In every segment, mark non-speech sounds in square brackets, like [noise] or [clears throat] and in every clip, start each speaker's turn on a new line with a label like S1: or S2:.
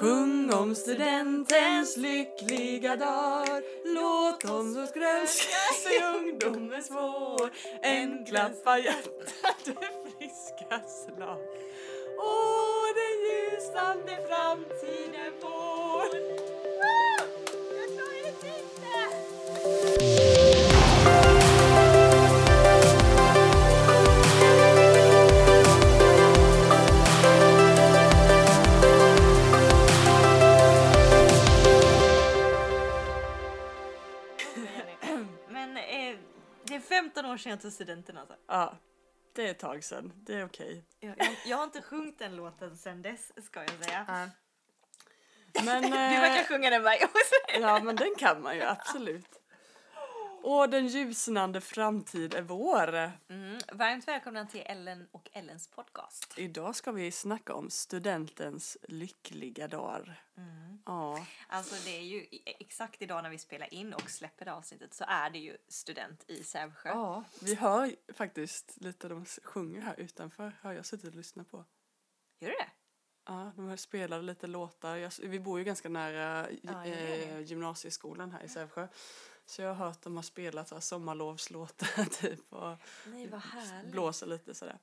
S1: Sjung om studentens lyckliga dagar Låt dem som grönska sig ungdomens vår En klappar hjärtat det friska slag. Åh, den ljusande framtiden vår
S2: 15 år sedan jag tog studenten alltså.
S1: Ja, det är ett tag sedan. Det är okej.
S2: Jag, jag, jag har inte sjungit den låten sedan dess ska jag säga. [laughs]
S1: Men,
S2: Du verkar
S1: eh,
S2: sjunga den varje år.
S1: ja, men den kan man ju absolut. Åh, den ljusnande framtid är vår.
S2: Mm, varmt välkomna till Ellen och Ellens podcast.
S1: Idag ska vi snacka om studentens lyckliga dagar. Ja,
S2: Alltså det är ju exakt idag när vi spelar in och släpper det avsnittet så är det ju student i Sävsjö.
S1: ja, vi hör faktiskt lite de sjunger här utanför. Har jag suttit och lyssnat på.
S2: Gör du det?
S1: Ja, de här spelade lite låtar. Jag, vi bor ju ganska nära
S2: Ja,
S1: eh,
S2: gör det.
S1: gymnasieskolan här i Sävsjö. Så jag har hört dem ha spelat så här sommarlovslåtar [laughs] typ och
S2: Nej vad härligt.
S1: blåser lite sådär.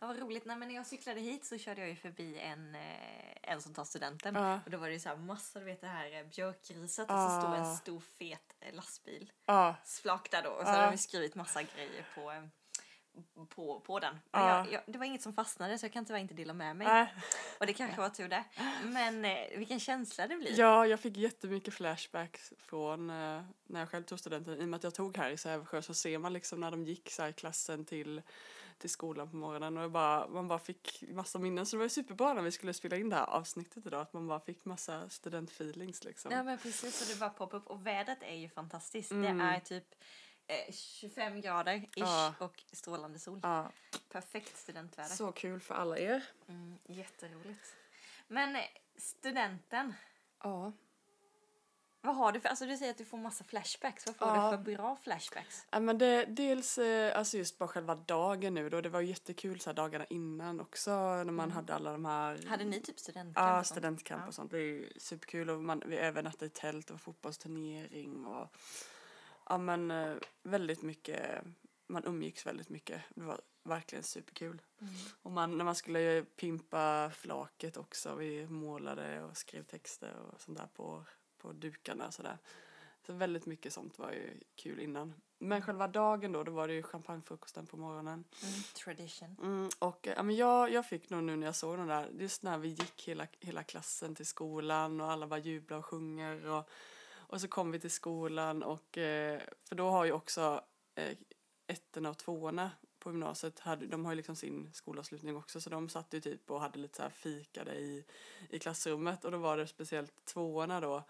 S2: Ja, vad roligt. Nej, men när jag cyklade hit så körde jag ju förbi en, eh, en som tar studenten.
S1: Ja.
S2: Och då var det ju så här massor, du vet det här eh, björkriset och så stod en stor fet eh, lastbil.
S1: Ja,
S2: Flak där då. Och så
S1: Ja.
S2: hade de skrivit massa grejer på, på, på den. Men
S1: Ja.
S2: jag, jag, det var inget som fastnade så jag kan tyvärr inte dela med mig.
S1: äh,
S2: Och det kanske var tur det. Men eh, vilken känsla det blir.
S1: ja, jag fick jättemycket flashbacks från eh, när jag själv tog studenten. I och med att jag tog här i Sävsjö så ser man liksom när de gick så här, i klassen till, till skolan på morgonen och bara, man bara fick massa minnen. Så det var ju superbra när vi skulle spela in det här avsnittet idag att man bara fick massa studentfeelings liksom.
S2: Ja men precis, och det bara poppar upp. Och vädret är ju fantastiskt.
S1: Mm.
S2: Det är typ eh, 25 grader ish
S1: Ja.
S2: och strålande sol.
S1: Ja,
S2: Perfekt studentväder.
S1: så kul för alla er.
S2: Mm, jätteroligt. Men eh, studenten,
S1: Ja.
S2: vad har du för, alltså du säger att du får massa flashbacks. Vad får
S1: Ja.
S2: du för bra flashbacks?
S1: Ja, men det, dels eh, alltså just bara själva dagen nu då. Det var jättekul så här dagarna innan också när man hade alla de här
S2: Hade ni typ studentkamp?
S1: Ja,
S2: och
S1: studentkamp
S2: Ja.
S1: och sånt. Det är ju superkul och man, vi övernattade i tält och fotbollsturnering och ja men eh, väldigt mycket, man umgicks väldigt mycket. Det var verkligen superkul.
S2: Mm.
S1: Och man, när man skulle pimpa flaket också, vi målade och skrev texter och sånt där på, på dukarna sådär. Så väldigt mycket sånt var ju kul innan. Men själva dagen då, då var det ju champagnefrukosten på morgonen.
S2: Mm, tradition.
S1: Mm, och ja, men jag, jag fick nog nu när jag såg den där, just när vi gick hela, hela klassen till skolan och alla bara jublar och sjunger och, och så kom vi till skolan och eh, för då har ju också eh, ettorna och tvåorna på gymnasiet, hade, de har ju liksom sin skolavslutning också så de satt ju typ och hade lite så här fikade i, i klassrummet och då var det speciellt tvåorna då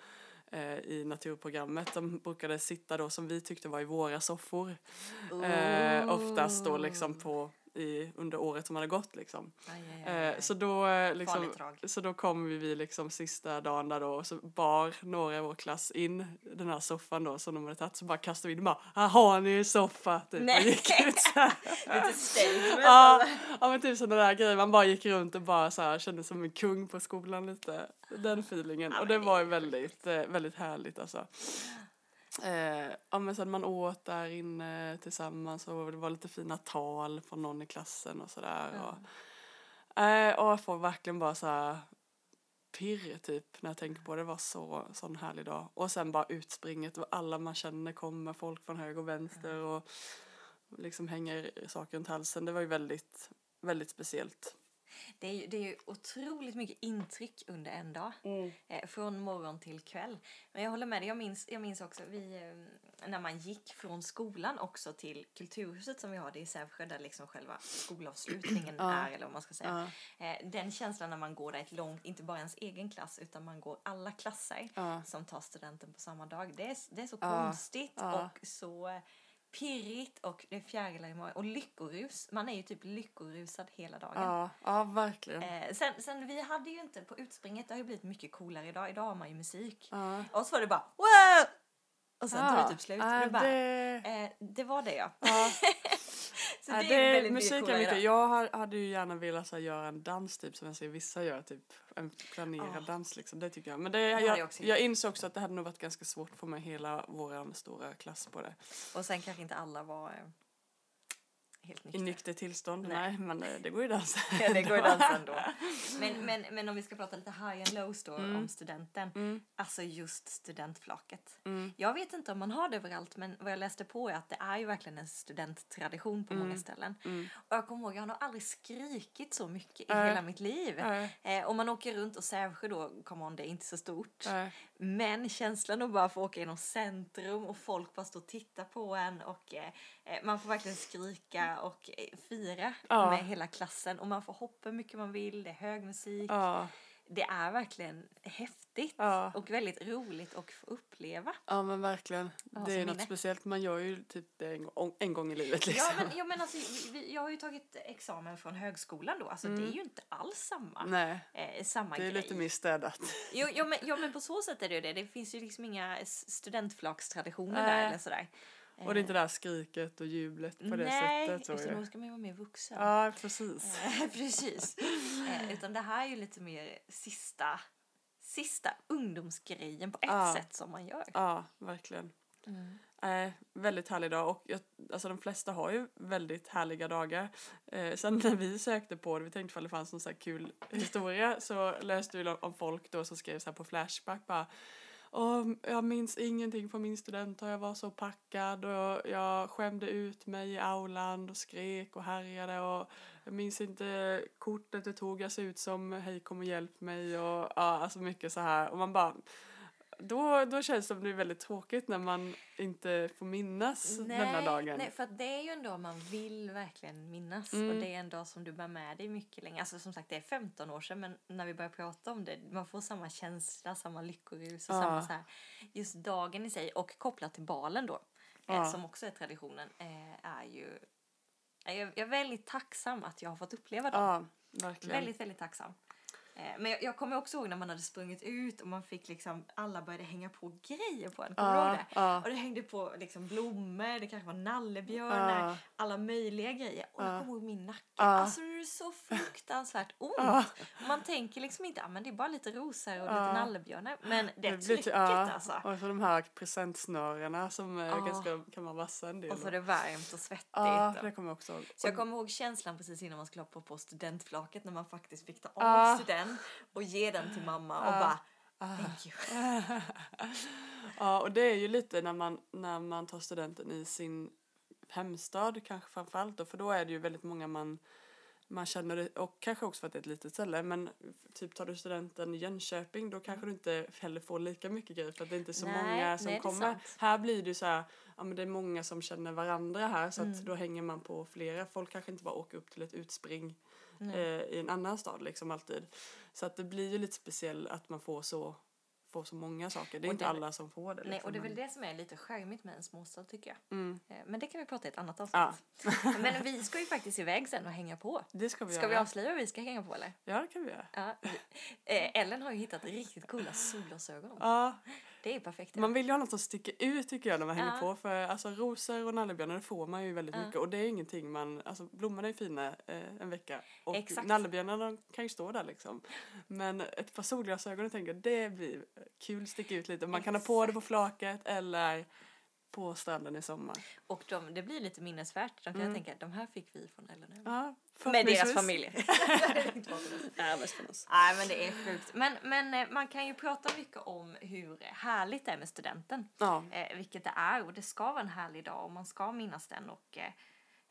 S1: eh, i naturprogrammet. De brukade sitta då som vi tyckte var i våra soffor. Eh, oftast då liksom på i, under året som hade gått liksom.
S2: Aj, aj, aj,
S1: Eh, så då eh, liksom, så då kom vi, liksom sista dagen där då och så bar några i vår klass in den här soffan då som de hade tagit så bara kastade vi in bara här har ni en soffa typ
S2: Nej.
S1: gick ut så här. [laughs]
S2: Lite statement.
S1: ja, ja men typ sådana där grejer man bara gick runt och bara så här kände som en kung på skolan lite den feelingen och det var ju väldigt eh, väldigt härligt alltså. Eh, ja men sen man åt där inne tillsammans och det var lite fina tal från någon i klassen och sådär.
S2: Ja.
S1: Och, eh, och jag får verkligen bara så här pirr typ när jag tänker på det. Det var så sån härlig dag. Och sen bara utspringet och alla man känner kommer, folk från höger och vänster och liksom hänger saker runt halsen. Det var ju väldigt, väldigt speciellt.
S2: Det är, ju, det är ju otroligt mycket intryck under en dag. Eh, från morgon till kväll. Men jag håller med dig, jag minns, jag minns också vi, eh, när man gick från skolan också till Kulturhuset som vi har det i Sävsjö där liksom själva skolavslutningen [clears throat]
S1: Ja.
S2: är eller vad man ska säga.
S1: Ja,
S2: Eh, den känslan när man går där ett långt, inte bara ens egen klass utan man går alla klasser
S1: ja,
S2: som tar studenten på samma dag. Det är, det är så konstigt och så eh, pirrigt och det är fjärilar i magen och lyckorus. Man är ju typ lyckorusad hela dagen.
S1: ja, ja, verkligen.
S2: Eh, sen, sen vi hade ju inte på utspringet, det har ju blivit mycket coolare idag. Idag har man ju musik.
S1: Ja.
S2: Och så var det bara wow! Och sen
S1: Ja,
S2: det typ slut.
S1: ja,
S2: det, bara, eh, det var det ja.
S1: Ja. [laughs]
S2: Så
S1: Ja,
S2: det,
S1: det
S2: är väldigt
S1: musik är mycket. Jag har- hade ju gärna velat så här, göra en dans typ som jag ser vissa gör, typ en planerad
S2: Ja.
S1: dans liksom. Det tycker jag. Men det,
S2: hade
S1: jag,
S2: jag
S1: jag, insåg också att det hade nog varit ganska svårt att få med hela vår stora klass på det.
S2: Och sen kanske inte alla var eh, helt
S1: I
S2: nyktra.
S1: nykter tillstånd.
S2: Nej.
S1: Nej, men det, det går ju dansa. [laughs]
S2: Ja, det går ju dansa [laughs] ändå. Men, men, men om vi ska prata lite high and lows då
S1: Mm.
S2: om studenten.
S1: Mm,
S2: Alltså just studentflaket.
S1: mm,
S2: Jag vet inte om man har det överallt men vad jag läste på är att det är ju verkligen en studenttradition på många
S1: Mm.
S2: ställen.
S1: mm.
S2: Och jag kommer ihåg, jag har nog aldrig skrikit så mycket i
S1: Nej.
S2: hela mitt liv.
S1: Nej,
S2: Eh, om man åker runt och Sävsjö då, come on, det är inte så stort.
S1: nej.
S2: Men känslan att bara få åka genom centrum och folk bara står och tittar på en och eh, eh, man får verkligen skrika och eh, fira
S1: Ja.
S2: med hela klassen och man får hoppa hur mycket man vill, det är hög musik.
S1: Ja,
S2: Det är verkligen häftigt
S1: ja.
S2: och väldigt roligt att få uppleva.
S1: ja, men verkligen.
S2: Ja,
S1: Det är
S2: som
S1: något
S2: minne.
S1: speciellt. Man gör ju typ det en gång, en gång i livet liksom.
S2: Ja men, ja, men alltså, vi- jag har ju tagit examen från högskolan då, alltså det är ju inte alls samma,
S1: Nej,
S2: eh, samma
S1: det är
S2: grej.
S1: lite mer städat.
S2: Jo, jo, men, jo men på så sätt är det ju det. Det finns ju liksom inga studentflakstraditioner
S1: Nej.
S2: där eller sådär.
S1: Och det är inte det där skriket och jublet på det
S2: Nej,
S1: sättet.
S2: Utan
S1: ju.
S2: då ska man ju vara mer vuxen.
S1: Ja, precis.
S2: Eh, [laughs] Precis. Eh, utan det här är ju lite mer sista, sista ungdomsgrejen på ett
S1: Ja.
S2: sätt som man gör.
S1: Ja, verkligen. Eh, väldigt härlig dag och jag, alltså de flesta har ju väldigt härliga dagar. Eh, sen när vi sökte på det, vi tänkte ifall det fanns någon så här kul historia så läste vi om folk då som skrev så här på Flashback bara Åh, jag minns ingenting från min student och jag var så packad och jag skämde ut mig i aulan och skrek och härjade och jag minns inte kortet du tog, jag ser ut som hej kom och hjälp mig och ja, alltså mycket så här. Och man bara då, då känns det som det är väldigt tråkigt när man inte får minnas denna dagen.
S2: Nej, för att det är ju en dag man vill verkligen minnas.
S1: Mm.
S2: Och det är en dag som du bär med dig mycket länge. Alltså som sagt, det är 15 år sedan men när vi börjar prata om det, man får samma känsla, samma lyckorus och
S1: Ja.
S2: samma så här, just dagen i sig. Och kopplat till balen då, eh,
S1: Ja.
S2: som också är traditionen, eh, är ju... Jag jag är väldigt tacksam att jag har fått uppleva dem.
S1: Ja, verkligen.
S2: Väldigt, väldigt tacksam. Eh, Men jag, jag kommer också ihåg när man hade sprungit ut och man fick liksom, alla började hänga på grejer på en. Kommer du ihåg
S1: ja,
S2: det?
S1: ja,
S2: Och det hängde på liksom blommor, det kanske var nallebjörnar,
S1: ja,
S2: alla möjliga grejer. Och jag
S1: Ja.
S2: kommer ihåg min nacke.
S1: Ja.
S2: Alltså det är så fruktansvärt [laughs] ont.
S1: Ja.
S2: Man tänker liksom inte, ah, men det är bara lite rosor och lite nallebjörnar. Men det
S1: blir
S2: trycket
S1: ja,
S2: alltså.
S1: Och så de här presentsnörena som ganska, kan vara vassa en del.
S2: Och så är det varmt och svettigt.
S1: ja, det kommer jag också ihåg.
S2: Så jag kommer ihåg känslan precis innan man skulle hoppa på studentflaket när man faktiskt fick ta av sig den och ge den till mamma och bara
S1: Ah.
S2: thank you. [laughs]
S1: ja, och det är ju lite när man, när man tar studenten i sin hemstad kanske framförallt då, för då är det ju väldigt många man man känner och kanske också för att det är ett litet ställe, men typ tar du studenten i Jönköping då kanske du inte heller får lika mycket grejer för att det är inte så
S2: Nej,
S1: många som
S2: nej,
S1: kommer. Här blir det ju så här, ja men det är många som känner varandra här så att
S2: Mm.
S1: då hänger man på flera. Folk kanske inte bara åker upp till ett utspring eh, i en annan stad liksom alltid. Så att det blir ju lite speciellt att man får så, får så många saker. Det är
S2: Och
S1: inte
S2: det-
S1: alla som får det.
S2: Nej,
S1: liksom,
S2: och det är väl det som är lite charmigt med en småstad tycker jag.
S1: Mm,
S2: Eh, Men det kan vi prata i ett annat avsnitt.
S1: Ja. [laughs]
S2: Men vi ska ju faktiskt iväg sen och hänga på.
S1: det ska vi
S2: Ska
S1: göra.
S2: vi avslöja vad vi ska hänga på eller?
S1: Ja, det kan vi göra.
S2: Ja. Eh, Ellen har ju hittat riktigt coola solglasögon.
S1: Ja,
S2: Det är perfekt.
S1: man vill ju ha något som sticker ut tycker jag när man hänger
S2: Ja.
S1: på. För alltså rosor och nallebjörnar får man ju väldigt
S2: Ja.
S1: mycket. Och det är ingenting man, alltså blommorna är fina eh, en vecka. Och
S2: Exakt.
S1: nallebjörnarna kan ju stå där liksom. Men ett par solglasögon jag tänker det blir kul, sticka ut lite. Man [laughs] kan ha på det på flaket eller på stranden i sommar.
S2: Och de, det blir lite minnesvärt. De kan
S1: Mm.
S2: jag tänka att de här fick vi från Ellen.
S1: Ja,
S2: Med deras familjer. [laughs]
S1: Oss.
S2: Nej men det är sjukt. Men, men eh, man kan ju prata mycket om hur härligt det är med studenten.
S1: Ja,
S2: Eh, vilket det är och det ska vara en härlig dag och man ska minnas den. Och, eh,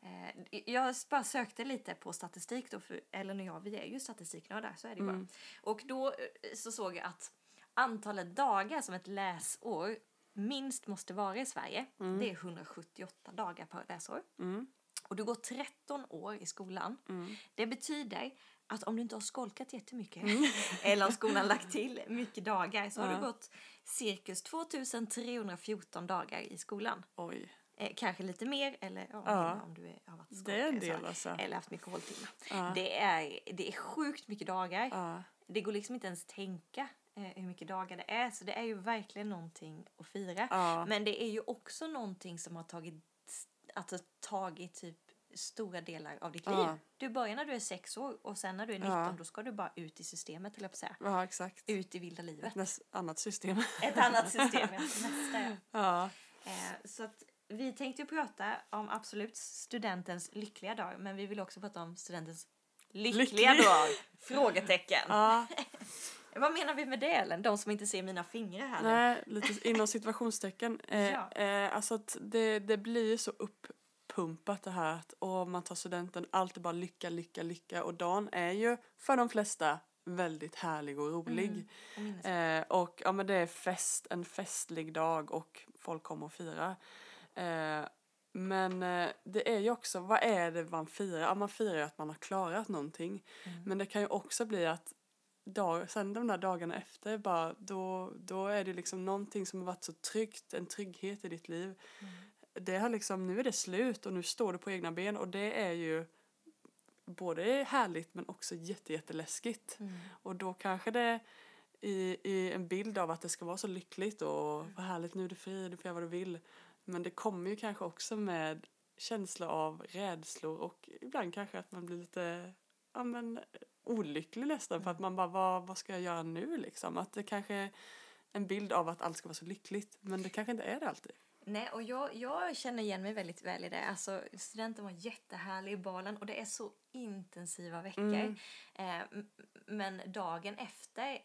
S2: eh, jag bara sökte lite på statistik då, för Ellen och jag vi är ju statistiknördar, så är det ju
S1: Mm.
S2: bara. Och då eh, så såg jag att antalet dagar som ett läsår minst måste vara i Sverige, det är 178 dagar per läsår.
S1: mm,
S2: Och du går 13 år i skolan.
S1: mm.
S2: Det betyder att om du inte har skolkat jättemycket [laughs] eller om skolan lagt till mycket dagar så har du gått cirkus 2314 dagar i skolan.
S1: Oj,
S2: Eh, kanske lite mer eller ja,
S1: Ja.
S2: om du är, har varit skolkare,
S1: alltså.
S2: så, eller haft mycket håltimmar.
S1: Ja.
S2: Det, är, det är sjukt mycket dagar. Det går liksom inte ens tänka hur mycket dagar det är. Så det är ju verkligen någonting att fira.
S1: ja,
S2: Men det är ju också någonting som har tagit, alltså, tagit typ stora delar av ditt
S1: Ja.
S2: liv. Du börjar när du är sex år och sen när du är 19
S1: Ja.
S2: då ska du bara ut i systemet, eller på att säga.
S1: Ja, exakt.
S2: Ut i vilda livet.
S1: Ett annat system.
S2: Ett annat system. Nästa, ja. [laughs]
S1: ja.
S2: Eh, så att vi tänkte ju prata om absolut studentens lyckliga dag, men vi vill också prata om studentens lyckliga
S1: Lycklig.
S2: dag. Frågetecken.
S1: ja. [laughs]
S2: Vad menar vi med det Ellen? De som inte ser mina fingrar här nu.
S1: Nej, lite inom situationstecken. [laughs] Eh,
S2: Ja.
S1: eh, alltså att det, det blir så uppumpat det här att åh, man tar studenten, allt är bara lycka, lycka, lycka. Och dagen är ju för de flesta väldigt härlig och rolig.
S2: Minns.
S1: Eh, och ja men det är fest, en festlig dag och folk kommer och firar. Eh, men eh, det är ju också, vad är det man firar? Ja man firar ju att man har klarat någonting.
S2: Mm.
S1: Men det kan ju också bli att dag, sen de där dagarna efter bara då, då är det liksom någonting som har varit så tryggt, en trygghet i ditt liv.
S2: Mm.
S1: Det har liksom, nu är det slut och nu står du på egna ben och det är ju både härligt men också jätte, jätteläskigt.
S2: Mm.
S1: Och då kanske det i, i en bild av att det ska vara så lyckligt och vad härligt nu är du fri, du får göra vad du vill. Men det kommer ju kanske också med känsla av rädslor och ibland kanske att man blir lite ja, men, olycklig nästan för att man bara vad, vad ska jag göra nu liksom? Att det kanske är en bild av att allt ska vara så lyckligt men det kanske inte är det alltid.
S2: Nej, och jag, jag känner igen mig väldigt väl i det. Alltså, studenten var jättehärlig i balen och det är så intensiva veckor.
S1: Mm.
S2: Eh, men dagen efter,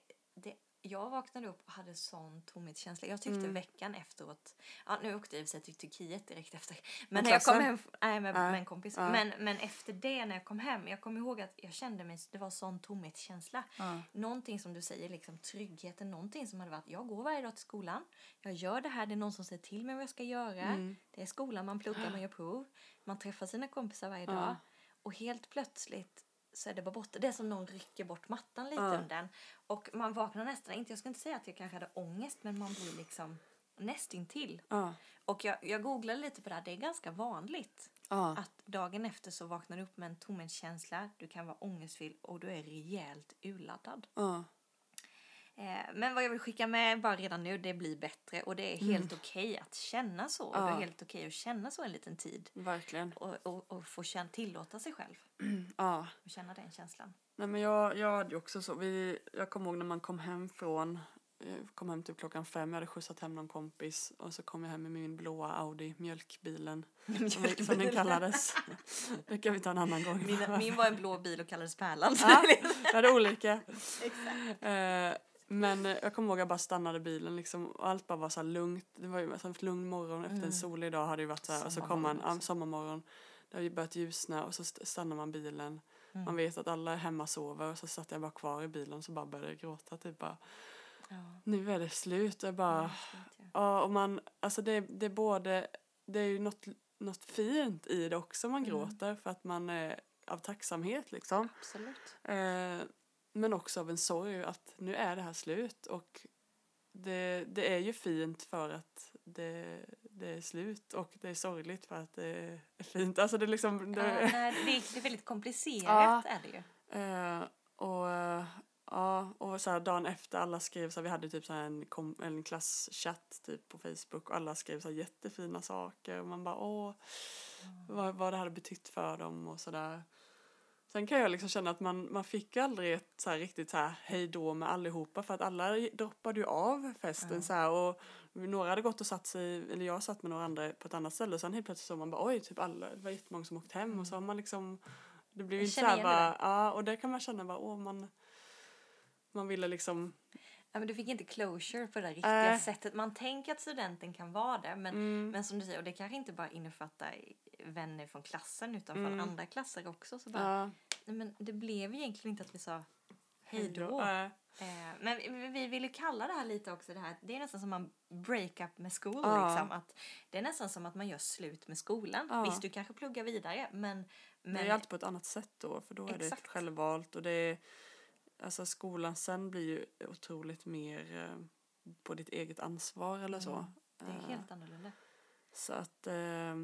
S2: jag vaknade upp och hade sån tomhetskänsla. Jag tyckte
S1: Mm.
S2: veckan efteråt, ja nu åkte jag i sig till Turkiet direkt efter. Men när jag kom hem, nej med,
S1: Ja,
S2: med en kompis.
S1: ja.
S2: Men, men efter det när jag kom hem, jag kommer ihåg att jag kände mig, det var sån tomhetskänsla.
S1: Ja.
S2: Någonting som du säger, liksom tryggheten, någonting som hade varit, jag går varje dag till skolan, jag gör det här, det är någon som säger till mig vad jag ska göra.
S1: Mm.
S2: Det är skolan, man pluggar, man gör prov, man träffar sina kompisar varje dag. Och helt plötsligt så är det bara borta. Det är som någon rycker bort mattan lite
S1: Ja.
S2: under. Och man vaknar nästan, inte, jag ska inte säga att jag kanske hade ångest, men man blir liksom nästintill.
S1: Ja.
S2: Och jag, jag googlade lite på det här, det är ganska vanligt
S1: Ja.
S2: att dagen efter så vaknar du upp med en tomhetskänsla, du kan vara ångestfylld och du är rejält urladdad.
S1: Ja.
S2: Eh, men vad jag vill skicka med bara redan nu, det blir bättre och det är helt okej att känna så. Och det
S1: Mm. Ja.
S2: är helt okej att känna så en liten tid.
S1: Verkligen.
S2: Och, och, och få känna, tillåta sig själv [clears throat]
S1: Ja.
S2: och känna den känslan.
S1: Nej men jag, jag hade ju också så, vi, jag kommer ihåg när man kom hem från, jag kom hem typ klockan fem, jag hade skjutsat hem någon kompis och så kom jag hem med min blåa Audi, mjölkbilen, [laughs] vi- som den kallades. [laughs] Det kan vi ta en annan gång.
S2: Min, min var en blå bil och kallades Pärlan.
S1: Ja, [laughs] vi hade olika.
S2: Exakt.
S1: Eh, men eh, jag kommer ihåg att jag bara stannade bilen liksom, och allt bara var så lugnt. Det var ju en lugn morgon efter en solig dag hade ju varit så här, och så kom man, ja, sommarmorgon, det har ju börjat ljusna och så st- stannar man bilen.
S2: Mm.
S1: Man vet att alla är hemma och sover och så satt jag bara kvar i bilen så bara började jag gråta typ bara,
S2: Ja,
S1: nu är det slut. Jag bara,
S2: ja, slut, ja.
S1: ja och man, alltså det, det är både, det är ju något, något fint i det också man
S2: Mm.
S1: gråter för att man är av tacksamhet liksom.
S2: Absolut.
S1: Eh, men också av en sorg att nu är det här slut och det, det är ju fint för att det, det är slut och det är sorgligt för att det är fint. Alltså det är liksom...
S2: Ja,
S1: Det,
S2: nej, det, är, väldigt komplicerat är det ju.
S1: eh, och eh, ja, och så här dagen efter alla skrev så här, vi hade typ så här en, kom, en klasschatt typ på Facebook och alla skrev så här jättefina saker och man bara åh, vad, vad det hade betytt för dem och sådär. Sen kan jag liksom känna att man, man fick aldrig ett så här riktigt så här hej då med allihopa för att alla droppade ju av festen
S2: Ja.
S1: så här och några hade gått och satt sig, eller jag satt med några andra på ett annat ställe och sen helt plötsligt så man bara oj, typ alla, det var jättemånga som åkt hem och så har man liksom det blev inte så här
S2: igen det
S1: bara, ja och det kan man känna bara åh man man ville liksom,
S2: Ja, men du fick inte closure på det där riktiga
S1: Äh.
S2: sättet. Man tänker att studenten kan vara det, men,
S1: mm,
S2: men som du säger, och det kanske inte bara innefattar vänner från klassen utan från
S1: Mm.
S2: andra klasser också. Så bara,
S1: ja,
S2: nej, men det blev egentligen inte att vi sa hej då.
S1: äh,
S2: men vi, vi vill ju kalla det här lite också det här, det är nästan som man break up med
S1: Ja.
S2: liksom. Att det är nästan som att man gör slut med skolan. Visst, du kanske pluggar vidare, men... men
S1: Det är alltid på ett annat sätt då, för då är det
S2: Exakt.
S1: självvalt och det är, alltså skolan sen blir ju otroligt mer eh, på ditt eget ansvar eller så.
S2: Mm, det är
S1: Eh,
S2: helt annorlunda.
S1: Så att, eh,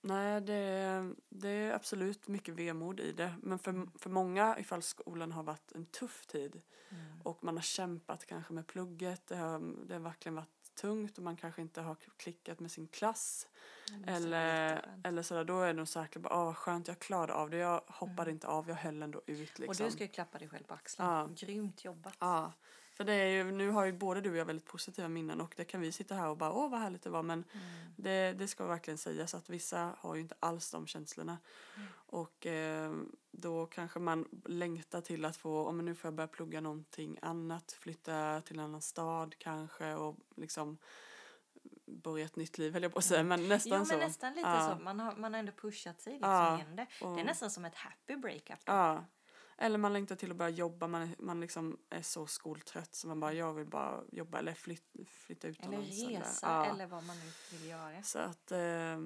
S1: nej det, det är absolut mycket vemod i det. Men för, för många, ifall skolan har varit en tuff tid
S2: Mm.
S1: och man har kämpat kanske med plugget, det har, det har verkligen varit tungt och man kanske inte har klickat med sin klass.
S2: Vara
S1: Eller, eller sådär, då är det nog säkert bara, åh skönt jag klarade av det. Jag hoppade
S2: Mm.
S1: inte av, jag höll ändå ut liksom.
S2: Och du ska ju klappa dig själv på axeln.
S1: Ja.
S2: Grymt jobbat.
S1: Ja, för det är ju, nu har ju både du och jag väldigt positiva minnen och det kan vi sitta här och bara, åh vad härligt det var. Men
S2: Mm.
S1: det, det ska verkligen sägas att vissa har ju inte alls de känslorna.
S2: Mm.
S1: Och eh, då kanske man längtar till att få, om nu får jag börja plugga någonting annat, flytta till en annan stad kanske och liksom börja ett nytt liv höll jag på att säga, men nästan
S2: Jo, men
S1: så.
S2: nästan lite
S1: Ja.
S2: så. Man har, man har ändå pushat sig liksom
S1: Ja,
S2: igenom det. Det är nästan som ett happy breakup.
S1: Ja. Eller man längtar till att börja jobba, man, är- man liksom är så skoltrött så man bara, jag vill bara jobba eller flyt, flytta
S2: Eller
S1: utomlands.
S2: resa,
S1: ja.
S2: eller vad man nu vill göra.
S1: Så att, eh,
S2: Ja,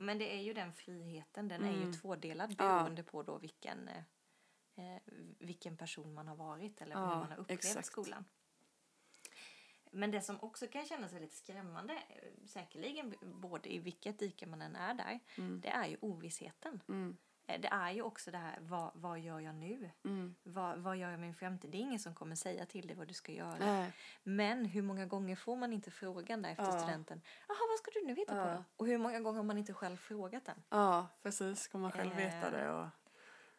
S2: Men det är ju den friheten, den är
S1: Mm.
S2: ju tvådelad
S1: Ja.
S2: beroende på då vilken, eh, vilken person man har varit eller hur
S1: Ja,
S2: man har upplevt
S1: exakt.
S2: skolan. Men det som också kan kännas väldigt skrämmande, eh, säkerligen både i vilket dike man än är där,
S1: mm,
S2: det är ju ovissheten.
S1: mm,
S2: Det är ju också det här, vad, vad gör jag nu?
S1: mm.
S2: Vad, vad gör jag med min framtid? Det är ingen som kommer säga till dig vad du ska göra.
S1: Nej.
S2: Men hur många gånger får man inte frågan där efter
S1: Ja.
S2: studenten? Jaha, vad ska du nu hitta på
S1: Ja.
S2: då? Och hur många gånger har man inte själv frågat den?
S1: Ja, precis. Ska man själv veta
S2: Eh,
S1: det? Och,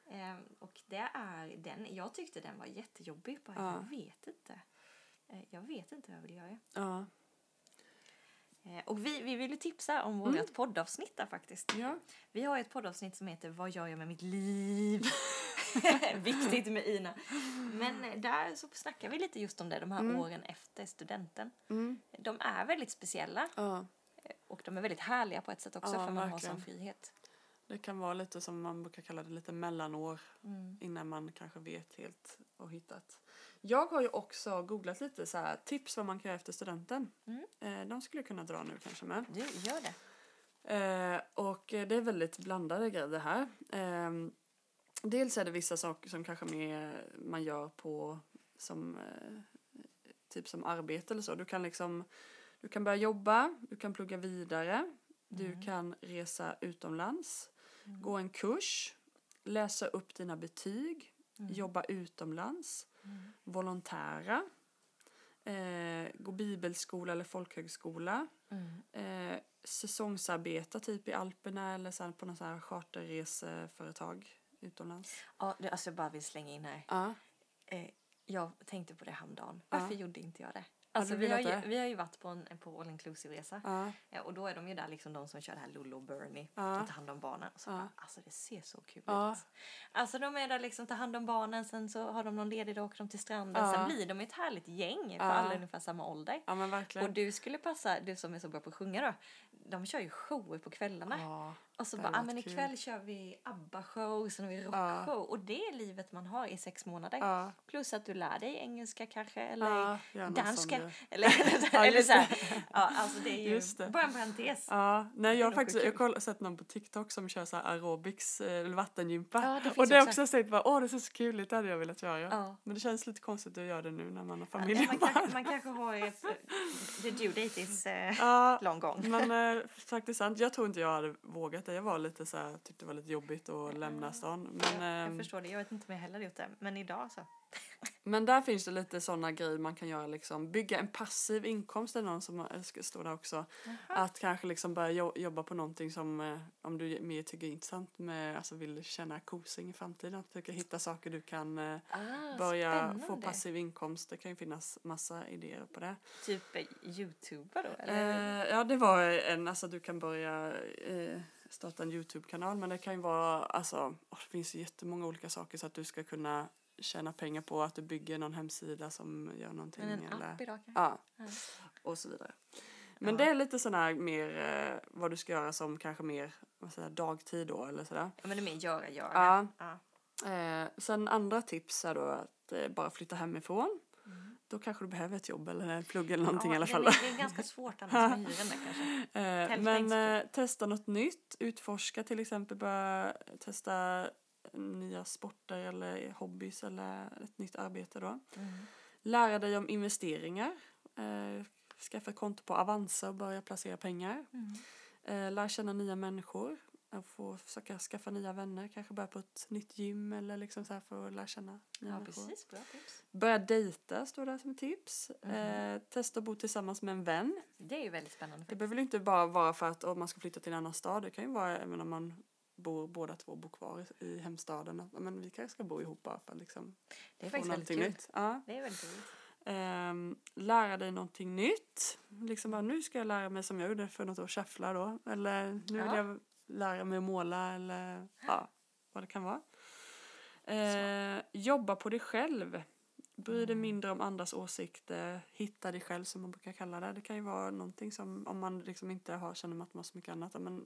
S2: Ehm, och det är den, jag tyckte den var jättejobbig. Bara,
S1: Ja.
S2: Jag vet inte. Eh, jag vet inte vad jag vill göra.
S1: ja.
S2: Eh, och vi, vi vill ju tipsa om
S1: Mm.
S2: vårt poddavsnitt där faktiskt.
S1: ja.
S2: Vi har ett poddavsnitt som heter Vad gör jag med mitt liv? [laughs] Viktigt med Ina. Men eh, där så snackar vi lite just om det, de här
S1: Mm.
S2: åren efter studenten.
S1: Mm,
S2: De är väldigt speciella
S1: ja.
S2: och de är väldigt härliga på ett sätt också
S1: Ja,
S2: för man har
S1: verkligen.
S2: sån frihet.
S1: Det kan vara lite som man brukar kalla det, lite mellanår
S2: Mm.
S1: innan man kanske vet helt och hittat. Jag har ju också googlat lite så här, tips vad man kan göra efter studenten.
S2: Mm.
S1: Eh, de skulle jag kunna dra nu kanske med.
S2: Du, gör det.
S1: Eh, och det är väldigt blandade grejer det här. Eh, dels är det vissa saker som kanske mer man gör på som eh, typ som arbete eller så. Du kan liksom du kan börja jobba, du kan plugga vidare, du
S2: Mm.
S1: kan resa utomlands,
S2: Mm.
S1: gå en kurs, läsa upp dina betyg,
S2: Mm.
S1: jobba utomlands,
S2: Mm.
S1: volontära, eh, gå bibelskola eller folkhögskola,
S2: Mm.
S1: eh, säsongsarbeta typ i Alperna eller så på någon sån här charterreseföretag utomlands.
S2: Ja, alltså jag bara vill slänga in här.
S1: Ja.
S2: Eh, jag tänkte på det häromdagen.
S1: Ja.
S2: Varför gjorde inte jag det? Alltså,
S1: du
S2: vi, har ju, vi har ju varit på en på all inclusive resa.
S1: Ja.
S2: Ja, och då är de ju där liksom de som kör det här Lollo och Bernie.
S1: Ja.
S2: De tar hand om barnen. Och så
S1: Ja.
S2: bara, alltså det ser så kul
S1: Ja.
S2: ut. Alltså de är där liksom tar hand om barnen. Sen så har de någon ledig dag åker de till stranden. Sen blir de ett härligt gäng. För alla ungefär samma ålder. Och du skulle passa, du som är så bra på att sjunga då. De kör ju shower på kvällarna.
S1: Ja.
S2: Och så
S1: det
S2: bara, ah, men
S1: varit kul.
S2: ikväll kör vi ABBA-show, sen har vi
S1: Ja.
S2: rockshow. Och det är livet man har i sex månader.
S1: Ja.
S2: Plus att du lär dig engelska kanske, eller
S1: Ja,
S2: danska. [laughs] Eller,
S1: Ja,
S2: eller
S1: just
S2: så här. Ja, alltså det är ju
S1: det.
S2: bara en parentes.
S1: Ja, nej jag har faktiskt
S2: kul.
S1: jag koll- sett någon på TikTok som kör så här aerobics eh, eller vattengympa.
S2: Ja, det
S1: och det har
S2: också.
S1: sett bara åh det ser så kul ut, det hade jag velat göra.
S2: Ja.
S1: Men det känns lite konstigt att göra det nu när man har
S2: Ja,
S1: familj.
S2: man, kanske, man kanske har ett, the due date is
S1: Ja,
S2: long gone.
S1: men eh, faktiskt sant. Jag tror inte jag hade vågat det. Jag var lite så här, tyckte det var lite jobbigt att lämna stan. Men,
S2: jag, jag
S1: ehm,
S2: förstår det, jag vet inte om jag heller gjort det. Men idag så.
S1: men där finns det lite sådana grejer man kan göra liksom. Bygga en passiv inkomst är någon som eh, ska stå där också. Att kanske liksom börja jo- jobba på någonting som eh, om du mer tycker är intressant med, alltså vill tjäna kosing i framtiden. Att försöka hitta saker du kan eh,
S2: Ah,
S1: börja
S2: spännande.
S1: få passiv inkomst. Det kan ju finnas massa idéer på det.
S2: Typ youtuber då? Eller?
S1: Eh, ja, det var en, alltså du kan börja eh, starta en Youtube-kanal men det kan ju vara, alltså det finns ju jättemånga olika saker så att du ska kunna tjäna pengar på att du bygger någon hemsida som gör någonting.
S2: men en
S1: eller,
S2: app idag kanske?
S1: ja,
S2: Ja.
S1: och så vidare. Men
S2: Ja.
S1: det är lite sån här mer eh, vad du ska göra som kanske mer vad säger, dagtid då eller sådär.
S2: Ja, men det är mer göra, göra.
S1: Ja.
S2: Ja.
S1: Eh, sen andra tips är då att eh, bara flytta hemifrån. Då kanske du behöver ett jobb eller plugg eller någonting i alla fall.
S2: Det är ganska svårt annars med [laughs] hyran där kanske.
S1: Eh, men eh, testa något nytt, utforska till exempel, börja testa nya sporter eller hobbys eller ett nytt arbete då.
S2: Mm.
S1: Lära dig om investeringar, eh, skaffa konto på Avanza och börja placera pengar.
S2: Mm.
S1: Eh, lär känna nya människor, att få försöka skaffa nya vänner, kanske börja på ett nytt gym eller liksom så här för att lära känna nya
S2: Ja,
S1: människor.
S2: precis. Bra tips.
S1: Börja dejta står där som tips.
S2: Mhm.
S1: Eh, testa att bo tillsammans med en vän.
S2: Det är ju väldigt spännande.
S1: Det
S2: faktiskt.
S1: behöver ju inte bara vara för att om man ska flytta till en annan stad. Det kan ju vara även om man bor, båda två bor kvar i, i hemstaden. Att, men vi kanske ska bo ihop bara för att liksom
S2: Det är faktiskt väldigt kul.
S1: nytt. Ja.
S2: Det är väldigt roligt.
S1: Ehm, lära dig någonting nytt. Liksom bara, nu ska jag lära mig som jag gjorde för något år, shuffla då. Eller nu vill
S2: Ja.
S1: jag lära mig att måla eller ja, vad det kan vara. Eh, jobba på dig själv. Bry dig
S2: Mm.
S1: mindre om andras åsikter. Hitta dig själv som man brukar kalla det. Det kan ju vara någonting som om man liksom inte har, känner att man har så mycket annat. Men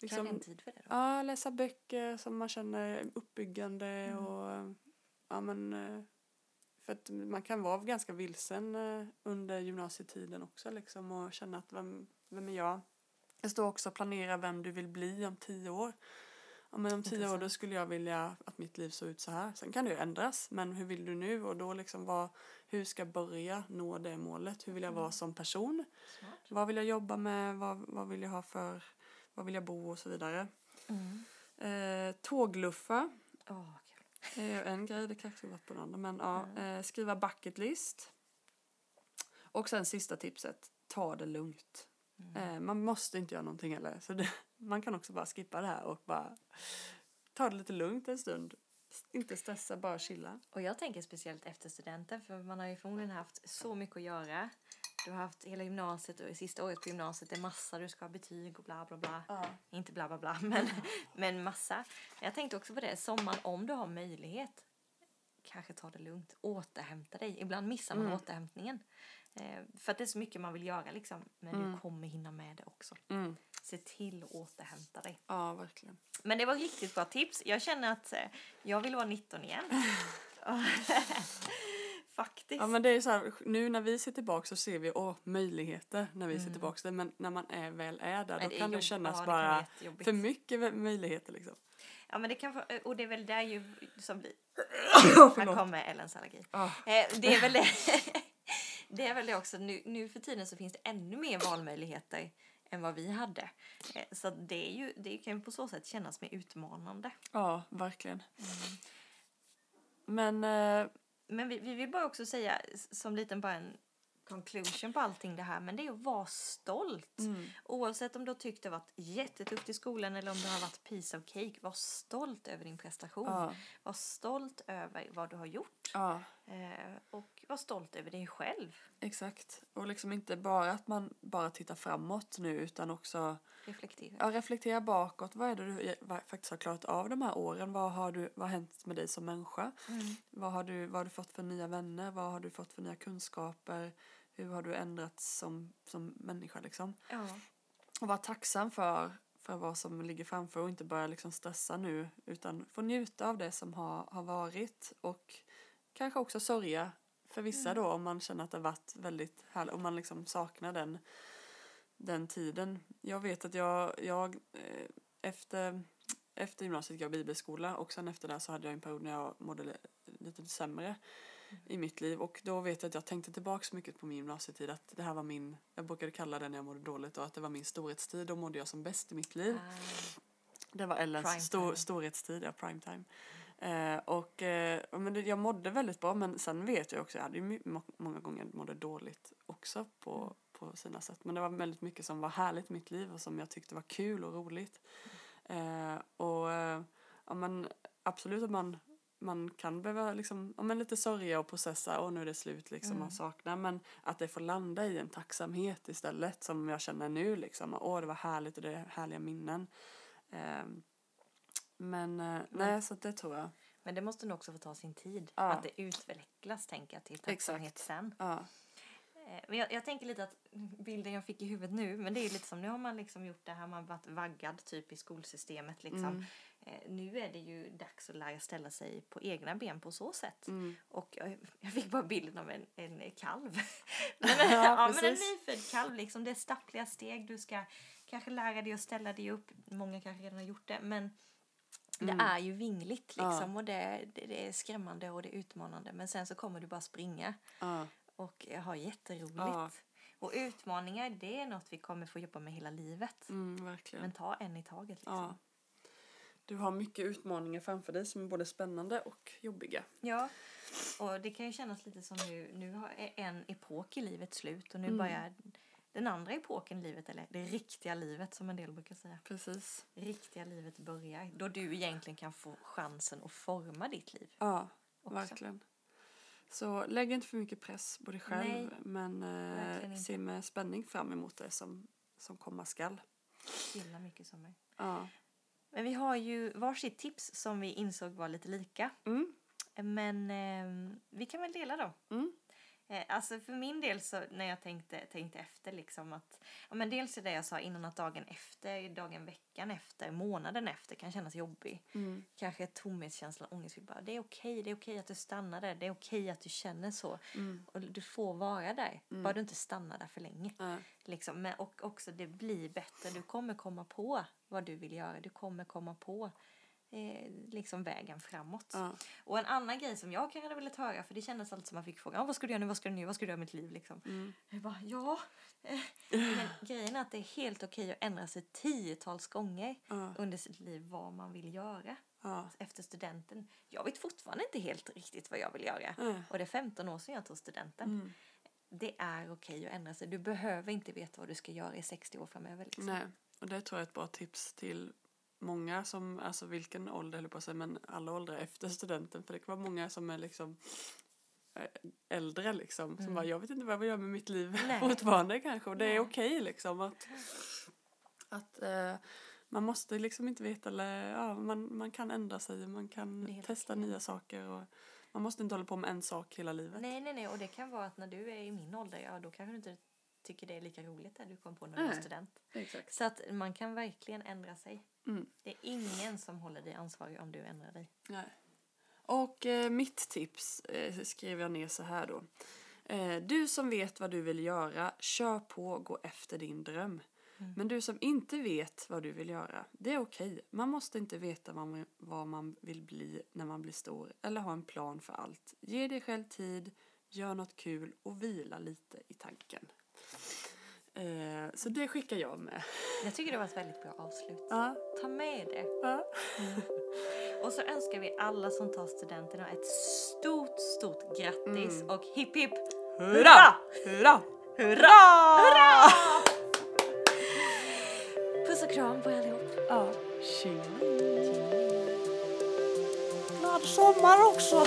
S1: liksom,
S2: en tid för det då?
S1: Ja, läsa böcker som man känner uppbyggande
S2: Mm.
S1: och ja men eh, för att man kan vara ganska vilsen eh, under gymnasietiden också liksom och känna att vem, vem är jag? Det står också planera vem du vill bli om tio år. Ja, men om tio år då skulle jag vilja att mitt liv såg ut så här. Sen kan det ju ändras, men hur vill du nu? Och då liksom vad, hur ska jag börja nå det målet? Hur vill jag vara
S2: Mm.
S1: som person?
S2: Smart.
S1: Vad vill jag jobba med? Vad, vad vill jag ha för, vad vill jag bo och så vidare.
S2: Mm.
S1: Eh, tågluffa
S2: Åh, kul.
S1: är en grej, det kanske varit på den andra. Men ja,
S2: Mm.
S1: eh, skriva bucket list. Och sen sista tipset, ta det lugnt.
S2: Mm.
S1: Eh, man måste inte göra någonting heller. Så det, [laughs] man kan också bara skippa det här och bara ta det lite lugnt en stund. Inte stressa, bara chilla.
S2: Och jag tänker speciellt efter studenten för man har ju förmodligen haft så mycket att göra. Du har haft hela gymnasiet och i sista året på gymnasiet det är massa, du ska ha betyg och bla bla bla. Inte bla bla bla, [laughs] men, men massa. Jag tänkte också på det, sommaren om du har möjlighet, kanske ta det lugnt, återhämta dig. Ibland missar man
S1: Mm.
S2: återhämtningen. Eh, för att det är så mycket man vill göra liksom, men
S1: Mm.
S2: du kommer hinna med det också.
S1: Mm.
S2: Se till att återhämta dig.
S1: Ja, verkligen.
S2: Men det var riktigt bra tips. Jag känner att eh, jag vill vara 19 igen. [laughs] Faktiskt.
S1: Ja, men det är så här, nu när vi ser tillbaka så ser vi åh, möjligheter när vi ser
S2: Mm.
S1: tillbaka det. Men när man är, väl är där,
S2: Men
S1: då kan det kännas
S2: ja, det
S1: bara
S2: jättejobbigt.
S1: för mycket möjligheter liksom.
S2: Ja, men det kan få, och det är väl där ju som blir... [coughs] Här kommer Ellens allergi.
S1: Ah.
S2: Eh, det är väl [laughs] det. är väl det också. Nu, nu för tiden så finns det ännu mer valmöjligheter än vad vi hade. Eh, så det, är ju, det kan ju på så sätt kännas mer utmanande.
S1: Ja, verkligen.
S2: Mm.
S1: Men eh,
S2: Men vi, vi vill bara också säga som liten bara en conclusion på allting det här. Men det är att vara stolt.
S1: mm,
S2: Oavsett om du har tyckt det varit jättetufft i skolan eller om det har varit piece of cake. Var stolt över din prestation.
S1: ja,
S2: Var stolt över vad du har gjort.
S1: ja,
S2: Eh, och var stolt över dig själv.
S1: exakt. Och liksom inte bara att man bara tittar framåt nu utan också
S2: Reflektera.
S1: ja, reflektera bakåt. Vad är det du vad faktiskt har klarat av de här åren? Vad har, du, vad har hänt med dig som människa?
S2: Mm.
S1: Vad har, du, vad har du fått för nya vänner? Vad har du fått för nya kunskaper? Hur har du ändrats som, som människa liksom?
S2: Ja.
S1: Och vara tacksam för, för vad som ligger framför och inte börja liksom stressa nu utan få njuta av det som har, har varit och kanske också sörja för vissa då om man känner att det har varit väldigt härligt, om man liksom saknar den, den tiden. Jag vet att jag, jag eh, efter, efter gymnasiet jag bibelskola och sen efter det så hade jag en period när jag mådde li- lite sämre i mitt liv och då vet jag att jag tänkte tillbaka så mycket på min gymnasietid att det här var min, jag brukade kalla det när jag mådde dåligt och att det var min storhetstid, då mådde jag som bäst i mitt liv.
S2: Ah,
S1: Det var Ellens stor, storhetstid, ja, prime time. Eh, och eh, men jag mådde väldigt bra men sen vet jag också, jag hade ju många gånger mådde dåligt också på,
S2: Mm.
S1: på sina sätt. Men det var väldigt mycket som var härligt i mitt liv och som jag tyckte var kul och roligt. Eh, och eh, ja, men absolut att man, man kan behöva liksom, ja, men lite sörja och processa och nu är det slut liksom
S2: Mm.
S1: och sakna men att det får landa i en tacksamhet istället som jag känner nu liksom. Åh det var härligt och det är härliga minnen. Eh, men eh, nej så det tror jag.
S2: Men det måste nog också få ta sin tid.
S1: Ja.
S2: Att det utvecklas, tänker jag, till tacksamhet sen.
S1: Ja.
S2: Eh, Men jag, jag tänker lite att bilden jag fick i huvudet nu, men det är lite som nu har man liksom gjort det här, man varit vaggad typ i skolsystemet liksom.
S1: Mm.
S2: Eh, nu är det ju dags att lära ställa sig på egna ben på så sätt.
S1: Mm.
S2: Och jag, [laughs] jag fick bara bilden av en, en kalv. [laughs] men,
S1: Ja,
S2: ja, men en nyfödd kalv liksom, det är stappliga steg, du ska kanske lära dig att ställa dig upp. Många kanske redan har gjort det, men
S1: Mm.
S2: det är ju vingligt
S1: Ja.
S2: liksom och det, det, det är skrämmande och det är utmanande. Men sen så kommer du bara springa
S1: Ja.
S2: och ha jätteroligt.
S1: Ja.
S2: Och utmaningar, det är något vi kommer få jobba med hela livet.
S1: Mm, verkligen.
S2: Men ta en i taget liksom.
S1: Ja. Du har mycket utmaningar framför dig som är både spännande och jobbiga.
S2: Ja, och det kan ju kännas lite som nu, nu har är en epok i livet slut och nu
S1: Mm.
S2: börjar den andra epoken i livet, eller det riktiga livet som en del brukar säga.
S1: Precis.
S2: Riktiga livet börjar, då du egentligen kan få chansen att forma ditt liv.
S1: Ja,
S2: också.
S1: verkligen. Så lägg inte för mycket press på dig själv
S2: Nej,
S1: men eh, se med spänning fram emot det som, som komma skall.
S2: Gilla mycket som är.
S1: Ja.
S2: Men vi har ju varsitt tips som vi insåg var lite lika.
S1: Mm.
S2: Men eh, vi kan väl dela då.
S1: Mm.
S2: Eh, alltså för min del så när jag tänkte, tänkte efter liksom att ja, men dels är det jag sa innan att dagen efter, dagen, veckan efter, månaden efter kan kännas jobbig.
S1: Mm.
S2: Kanske tomhetskänsla, ångest. Vi bara, det är okej, det är okej att du stannar där, det är okej att du känner så.
S1: Mm.
S2: Och du får vara där, bara du inte stannar där för länge.
S1: Ja.
S2: Liksom. Men, och också det blir bättre, du kommer komma på vad du vill göra, du kommer komma på eh, liksom vägen framåt.
S1: Ja.
S2: Och en annan grej som jag kanske hade velat höra, för det kändes alltid som man fick frågan, ah, vad ska du göra nu, vad ska du nu, vad ska du göra med mitt liv liksom.
S1: Mm.
S2: Jag bara, ja. Eh, Men grejen är att det är helt okej att ändra sig tiotals gånger
S1: Ja.
S2: under sitt liv vad man vill göra
S1: Ja.
S2: efter studenten. Jag vet fortfarande inte helt riktigt vad jag vill göra.
S1: Nej.
S2: Och det är 15 år sedan jag tog studenten.
S1: Mm.
S2: Det är okej att ändra sig. Du behöver inte veta vad du ska göra i 60 år framöver. Liksom.
S1: Nej, och det tror jag är ett bra tips till många som, alltså vilken ålder höll på säga, men alla åldrar efter studenten. För det kan vara många som är liksom eh, äldre liksom. Som bara, jag vet inte vad jag göra med mitt liv
S2: Mm. [laughs] Nej.
S1: fortfarande kanske. Och det
S2: Nej.
S1: är okej liksom att, att eh, man måste liksom inte veta, eller ja, man, man kan ändra sig, man kan testa
S2: okej.
S1: nya saker. Och man måste inte hålla på med en sak hela livet.
S2: Nej, nej, nej. Och det kan vara att när du är i min ålder, ja då kanske du inte tycker det är lika roligt när du kommer på när du
S1: Nej.
S2: student.
S1: Exakt.
S2: Så att man kan verkligen ändra sig.
S1: Mm.
S2: Det är ingen som håller dig ansvarig om du ändrar dig.
S1: Nej. Och eh, mitt tips eh, skrev jag ner så här då. Eh, du som vet vad du vill göra, kör på, gå efter din dröm. Men du som inte vet vad du vill göra, det är okej. Man måste inte veta vad man, vad man vill bli när man blir stor eller ha en plan för allt. Ge dig själv tid, gör något kul och vila lite i tanken. Eh, så det skickar jag med.
S2: Jag tycker det var ett väldigt bra avslut.
S1: Ja,
S2: Ta med det.
S1: ja.
S2: Och så önskar vi alla som tar studenterna ett stort, stort grattis och hipp hipp
S1: Hurra! Hurra!
S2: Hurra! Hurra! Puss och kram på er allihop.
S1: Ja. Tjingeling. Glad sommar också!